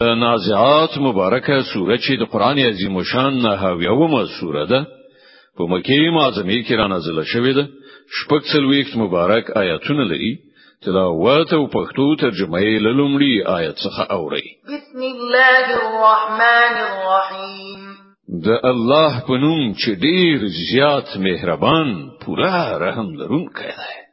نازعات مبارکه سوره چې د قران عظیم شان نه هاویومه سوره ده په مکه معظمه کې را نازله شوې ده شپږ څلويخت مبارک آیاتونه لري تلاوت او پښتو ترجمه یې لومړی آیت څخه اوري بسم الله الرحمن الرحیم د الله په نوم چې ډیر زیات مهربان پورا رحم لرونکی دی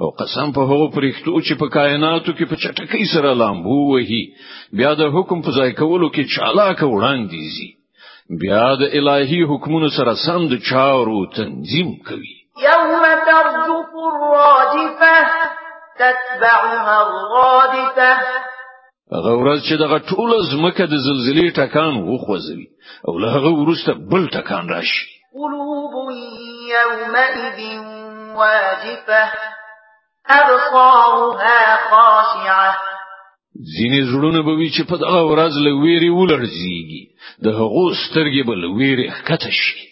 او قسم په هغو پرښتو چې په کائناتو کې په چټکۍ سره لامبو وهي بیا د حکم په ځای کولو کې چالاک وړاندې زی بیا د الهي حکمونو سره سم د چارو تنظیم کوي یوم ترجف الراجفه تتبعها الرادفه هغه ورځ چې دغه ټوله زمکه د زلزلې ټکان وخوځي او له هغه وروسته بل ټکان راشي قلوب يومئذ واجفه ابصارها خاشعه ځینې زړونه به وی چې په دغه ورځ له ویری ولړزيږي د هغو سترګې به له ویری ښکته شي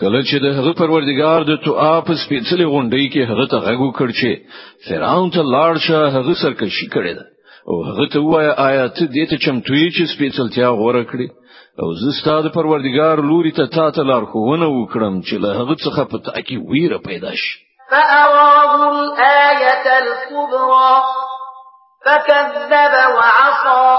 کله چې د هغه پروردگار د توآ په سپېڅلې غونډۍ کې هغه ته غږ وکړ چې فرعون ته لاړ شه هغه سرکشي کړې ده او هغه ته وایا آیات دې ته چمتوې چې سپېڅلتیا غوړه کړې او زه ستاسو پروردگار لوري ته تا ته لار خوونه وکړم چې له هغه څخه په تا کې ویره پیدا شي فأراه الآية الكبرى فكذب وعصى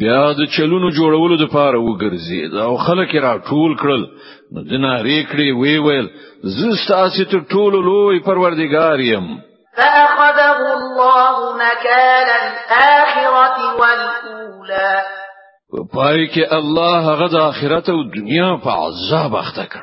بیا د چلونو جوړولو د پاره وګرځي دا خلک را ټول کړل نو د ناری کړی وی ویل زه ستاسو ته ټول لوی پروردګار یم فأخذه الله نكال الآخرة والأولى پای کې الله هغه د آخرت او دنیا په عذاب اخته کړ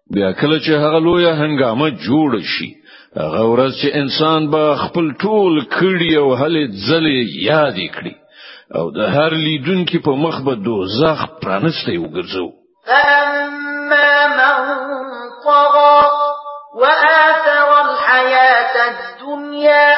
بیا کله چې هغه لوی هنګامه جوړ شي هغه ورځ چې انسان به خپل ټول کړي او هلې ځلې یاد کړي او د هر لیدونکو په مخ به دوزخ پرانسته وګرځو فلما من طغى وآثر الحياة الدنيا